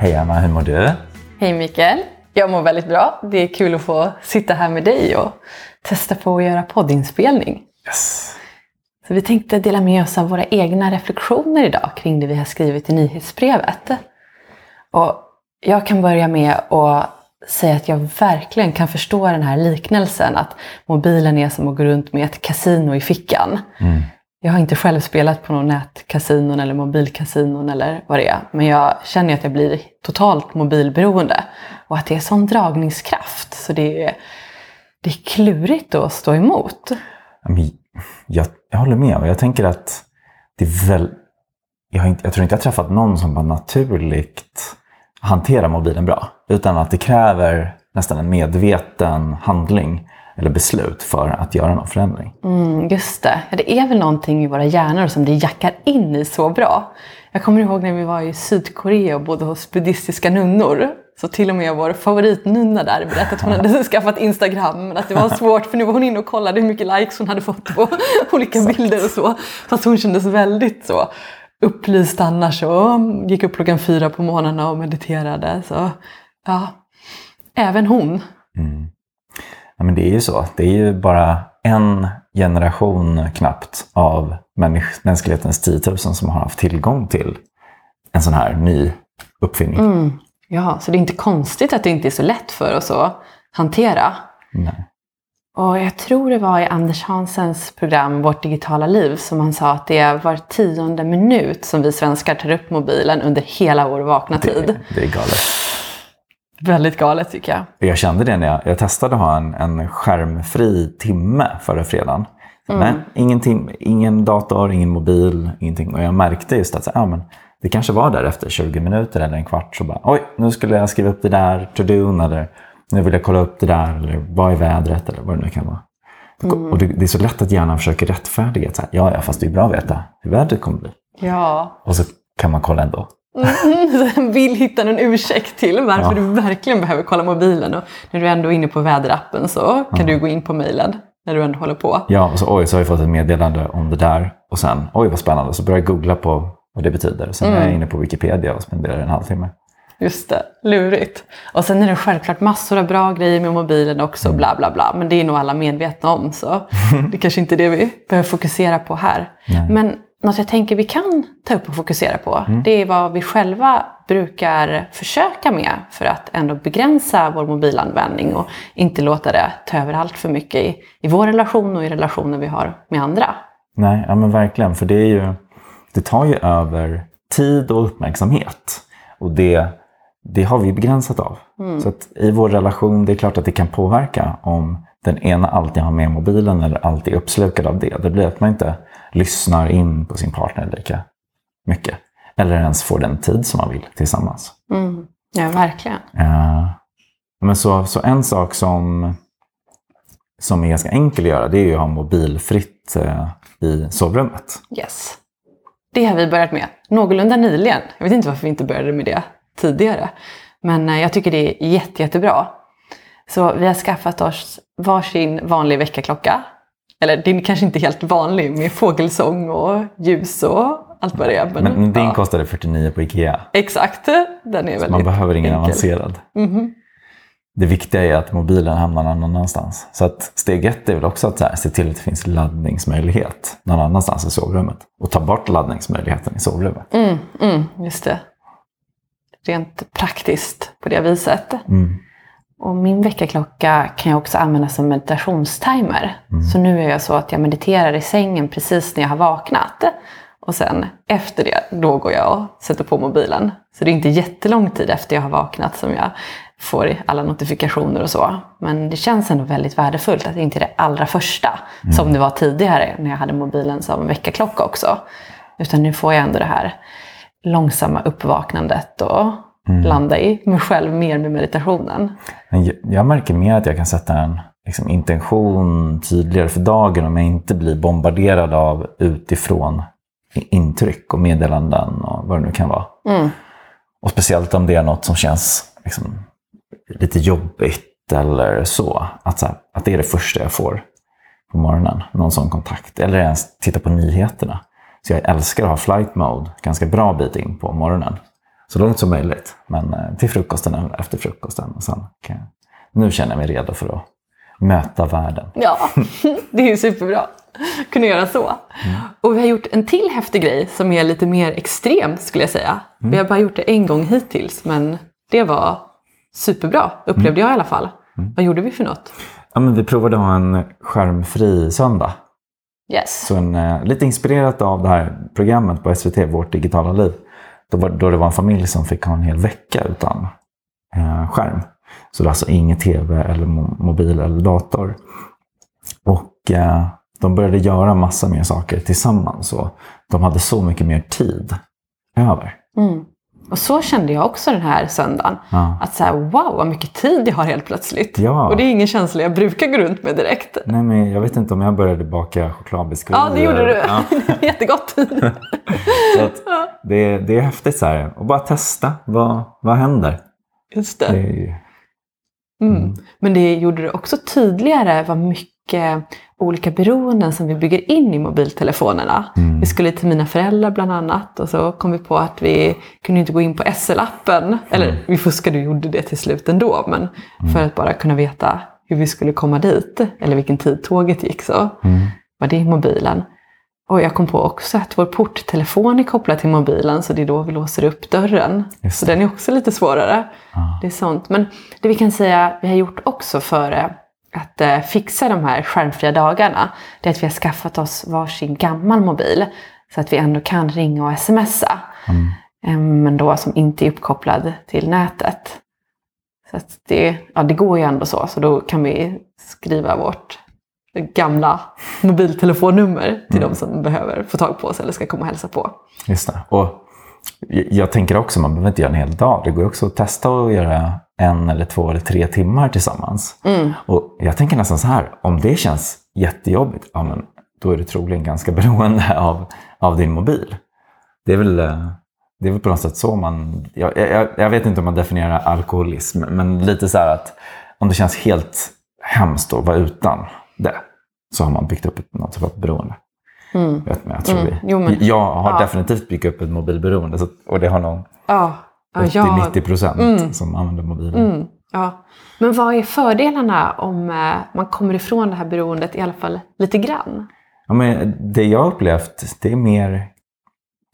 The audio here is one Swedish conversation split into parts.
Hej Anna, hur mår du? Hej Mikael! Jag mår väldigt bra. Det är kul att få sitta här med dig och testa på att göra poddinspelning. Yes. Så vi tänkte dela med oss av våra egna reflektioner idag kring det vi har skrivit i nyhetsbrevet. Och jag kan börja med att säga att jag verkligen kan förstå den här liknelsen att mobilen är som att gå runt med ett kasino i fickan. Mm. Jag har inte själv spelat på någon nätkasinon eller mobilkasinon eller vad det är. Men jag känner att jag blir totalt mobilberoende. Och att det är sån dragningskraft. Så det är, det är klurigt att stå emot. Jag, jag håller med. Och jag tänker att det är väl... Jag, har inte, jag tror inte jag har träffat någon som bara naturligt hanterar mobilen bra. Utan att det kräver nästan en medveten handling eller beslut för att göra någon förändring. Mm, just det. Ja, det är väl någonting i våra hjärnor som det jackar in i så bra. Jag kommer ihåg när vi var i Sydkorea och bodde hos buddhistiska nunnor. Så till och med vår favoritnunna där berättade att hon hade skaffat Instagram men att det var svårt för nu var hon inne och kollade hur mycket likes hon hade fått på olika bilder och så. Fast hon kändes väldigt så upplyst annars och gick upp klockan fyra på morgnarna och mediterade. Så ja, även hon. Mm. Ja, men det är ju så. Det är ju bara en generation knappt av mänsklighetens 10 000 som har haft tillgång till en sån här ny uppfinning. Mm. Ja, så det är inte konstigt att det inte är så lätt för oss att hantera. Nej. Och jag tror det var i Anders Hansens program Vårt digitala liv som han sa att det är var tionde minut som vi svenskar tar upp mobilen under hela vår vakna tid. Det, det är galet. Väldigt galet tycker jag. Jag kände det när jag, jag testade att ha en, en skärmfri timme förra fredagen. Mm. Men ingen, tim, ingen dator, ingen mobil, ingenting. Och jag märkte just att så, ja, men det kanske var där efter 20 minuter eller en kvart. Så bara, oj, nu skulle jag skriva upp det där, to-do, eller nu vill jag kolla upp det där, eller vad är vädret, eller vad det nu kan vara. Mm. Och det, det är så lätt att hjärnan försöker rättfärdiga. Så här, ja, ja, fast det är bra att veta hur vädret kommer bli. Ja. Och så kan man kolla ändå. Mm. Vill hitta någon ursäkt till varför Ja. du verkligen behöver kolla mobilen. Och när du ändå är inne på väderappen så kan du gå in på mejlen när du ändå håller på. Ja, och så oj, så har jag fått ett meddelande om det där. Och sen, oj vad spännande. Så börjar jag googla på vad det betyder. Sen är jag inne på Wikipedia och spenderar en halvtimme. Just det, lurigt. Och sen är det självklart massor av bra grejer med mobilen också, bla bla bla. Men det är nog alla medvetna om, så det kanske inte är det vi behöver fokusera på här. Men något jag tänker vi kan ta upp och fokusera på, det är vad vi själva brukar försöka med för att ändå begränsa vår mobilanvändning och inte låta det ta över allt för mycket i, i vår relation och i relationer vi har med andra. Nej, ja men verkligen. För det, är ju, det tar ju över tid och uppmärksamhet. Och det, det har vi begränsat av. Så att i vår relation, det är klart att det kan påverka om den ena alltid har med mobilen eller alltid är uppslukad av det. Det blir att man inte lyssnar in på sin partner lika mycket. Eller ens får den tid som man vill tillsammans. Mm. Ja, verkligen. Eh, men så, så en sak som, som är ganska enkel att göra det är ju att ha mobilfritt eh, i sovrummet. Yes. Det har vi börjat med någorlunda nyligen. Jag vet inte varför vi inte började med det tidigare. Men eh, jag tycker det är jätte, jättebra. Så vi har skaffat oss varsin vanlig väckarklocka. Eller den är kanske inte helt vanlig med fågelsång och ljus och allt vad det är. Men, Men din ja, kostade 49 på Ikea. Exakt, den är väldigt Man behöver ingen enkel. avancerad. Mhm. Det viktiga är att mobilen hamnar någon annanstans. Så att steg ett är väl också att så här, se till att det finns laddningsmöjlighet någon annanstans i sovrummet. Och ta bort laddningsmöjligheten i sovrummet. Mm, mm, just det. Rent praktiskt på det viset. Mm. Och min väckarklocka kan jag också använda som meditationstimer. Så nu är jag så att jag mediterar i sängen precis när jag har vaknat. Och sen efter det, då går jag och sätter på mobilen. Så det är inte jättelång tid efter jag har vaknat som jag får alla notifikationer och så. Men det känns ändå väldigt värdefullt att det inte är det allra första. Som det var tidigare när jag hade mobilen som väckarklocka också. Utan nu får jag ändå det här långsamma uppvaknandet och landa i mig själv mer med meditationen. Jag- jag märker mer att jag kan sätta en liksom, intention tydligare för dagen om jag inte blir bombarderad av utifrån intryck och meddelanden och vad det nu kan vara. Mm. Och speciellt om det är något som känns liksom, lite jobbigt eller så. Att, så här, att det är det första jag får på morgonen. Någon sån kontakt. Eller ens titta på nyheterna. Så jag älskar att ha flight mode ganska bra bit in på morgonen. så långt som möjligt. Men eh, till frukosten eller efter frukosten. Och sen kan jag, nu känner jag mig redo för att möta världen. Ja, det är ju superbra. Kunna göra så. Och vi har gjort en till häftig grej som är lite mer extrem skulle jag säga. Vi har bara gjort det en gång hittills men det var superbra upplevde jag i alla fall. Vad gjorde vi för något? Ja, men vi provade att ha en skärmfri söndag. Yes. Så en, eh, lite inspirerat av det här programmet på SVT, Vårt digitala liv. Då, var, då det var en familj som fick ha en hel vecka utan eh, skärm. Så det är alltså ingen tv, eller mo- mobil eller dator. Och eh, de började göra massa mer saker tillsammans. Och de hade så mycket mer tid över. Mm. Och så kände jag också den här söndagen. Ja. Att så här, wow vad mycket tid jag har helt plötsligt. Ja. Och det är ingen känsla jag brukar gå runt med direkt. Nej, men jag vet inte om jag började baka chokladbiskvier. Ja, det gjorde du. Ja. Jättegott. Så att det, det är häftigt så här. Och bara testa. Vad, vad händer? Just Det det. är ju, Mm. Men det gjorde det också tydligare vad mycket olika beroenden som vi bygger in i mobiltelefonerna. Mm. Vi skulle till mina föräldrar bland annat och så kom vi på att vi kunde inte gå in på SL-appen. Eller vi fuskade och gjorde det till slut ändå. Men för att bara kunna veta hur vi skulle komma dit. Eller vilken tid tåget gick så mm. var det i mobilen. Och jag kom på också att vår porttelefon är kopplad till mobilen så det är då vi låser upp dörren. Så den är också lite svårare. Ja. Det är sånt. Men det vi kan säga vi har gjort också för eh, att eh, fixa de här skärmfria dagarna, det är att vi har skaffat oss varsin gammal mobil så att vi ändå kan ringa och smsa. Mm. Eh, Men då som inte är uppkopplad till nätet. Så att det, ja, det går ju ändå så, så då kan vi skriva vårt gamla mobiltelefonnummer till de som behöver få tag på oss eller ska komma och hälsa på. Just det. Och jag tänker också, man behöver inte göra en hel dag. Det går också att testa att göra en eller två eller tre timmar tillsammans. Mm. Och jag tänker nästan så här, om det känns jättejobbigt, ja, men då är du troligen ganska beroende av, av din mobil. Det är väl, eh, det är väl på något sätt så man... Jag, jag, jag vet inte om man definierar alkoholism, men lite så här att om det känns helt hemskt att vara utan det, så har man byggt upp ett, något typ av beroende. Mm. Jag, jag, tror Mm. vi. Jo, men- jag har ja. definitivt byggt upp ett mobilberoende så, och det har nog Ja, 80-90 procent Mm. som använder mobilen. Mm, ja. Men vad är fördelarna om eh, man kommer ifrån det här beroendet i alla fall lite grann? Ja, men det jag har upplevt det är mer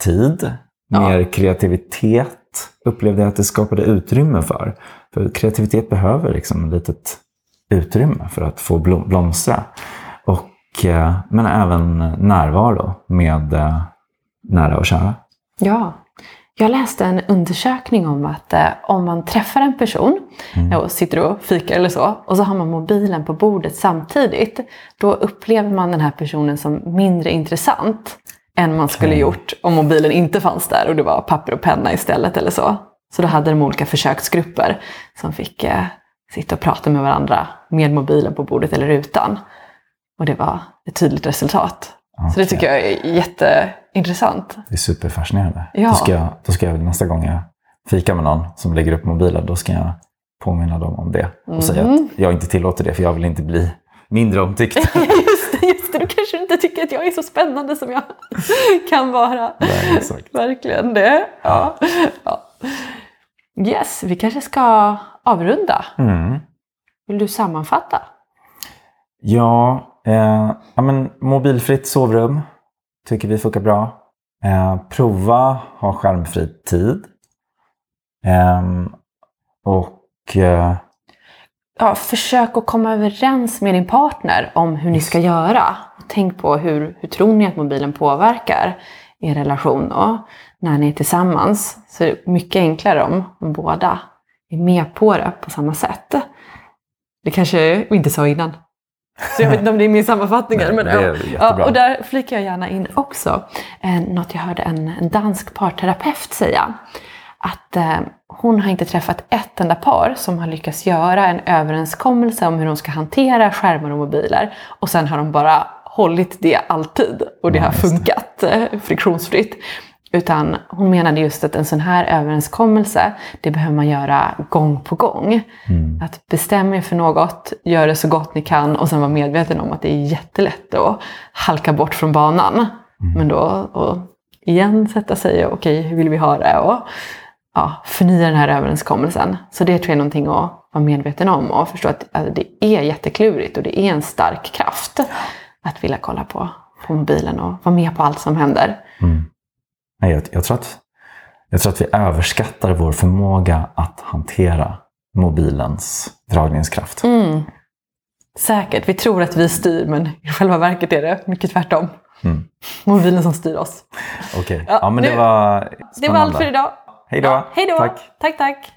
tid, Ja. mer kreativitet upplevde jag att det skapade utrymme för. För kreativitet behöver liksom ett litet utrymme för att få blom- blomstra. Och, eh, men även närvaro med eh, nära och kära. Ja, jag läste en undersökning om att eh, om man träffar en person Mm. och sitter och fikar eller så och så har man mobilen på bordet samtidigt. Då upplever man den här personen som mindre intressant än man skulle gjort om mobilen inte fanns där och det var papper och penna istället eller så. Så då hade de olika försöksgrupper som fick eh, sitta och prata med varandra med mobilen på bordet eller utan. Och det var ett tydligt resultat. Så det tycker jag är jätteintressant. Det är superfascinerande. Ja. Då, ska jag, då ska jag nästa gång jag fikar med någon som lägger upp mobilen, då ska jag påminna dem om det. Och säga Mhm. att jag inte tillåter det, för jag vill inte bli mindre omtyckt. Just det, just det, du kanske inte tycker att jag är så spännande som jag kan vara. Nej, exakt. Verkligen det. Ja. Ja. Yes, vi kanske ska avrunda. Mm. Vill du sammanfatta? Ja, eh, ja men mobilfritt sovrum tycker vi funkar bra. Eh, prova ha skärmfri tid. Ehm, och eh, Ja, försök att komma överens med din partner om hur ni ska göra. Tänk på hur, hur tror ni att mobilen påverkar er relation då, när ni är tillsammans. Så det är mycket enklare om, om båda är med på det på samma sätt. Det kanske vi inte sa innan. Så jag vet inte om det är min sammanfattning. Nej, men, ja. Ja, och där flikar jag gärna in också eh, något jag hörde en, en dansk parterapeut säga. Att eh, hon har inte träffat ett enda par som har lyckats göra en överenskommelse om hur de ska hantera skärmar och mobiler. Och sen har de bara hållit det alltid. Och det har funkat eh, friktionsfritt. Utan hon menade just att en sån här överenskommelse, det behöver man göra gång på gång. mm, Att bestämma er för något, gör det så gott ni kan och sen vara medveten om att det är jättelätt att halka bort från banan. Men då och igen sätta sig och okej, hur vill vi ha det? Och ja, förnya den här överenskommelsen. Så det tror jag är någonting att vara medveten om och förstå att alltså, det är jätteklurigt och det är en stark kraft att vilja kolla på, på mobilen och vara med på allt som händer. Mm. Nej, jag, jag, tror att, jag tror att vi överskattar vår förmåga att hantera mobilens dragningskraft. Mm. Säkert. Vi tror att vi styr men i själva verket är det mycket tvärtom. Mm. Mobilen som styr oss. Okej, Ja, ja, men det var spännande. Det var allt för idag. Hej då. Ja, hej då. Tack. tack. tack.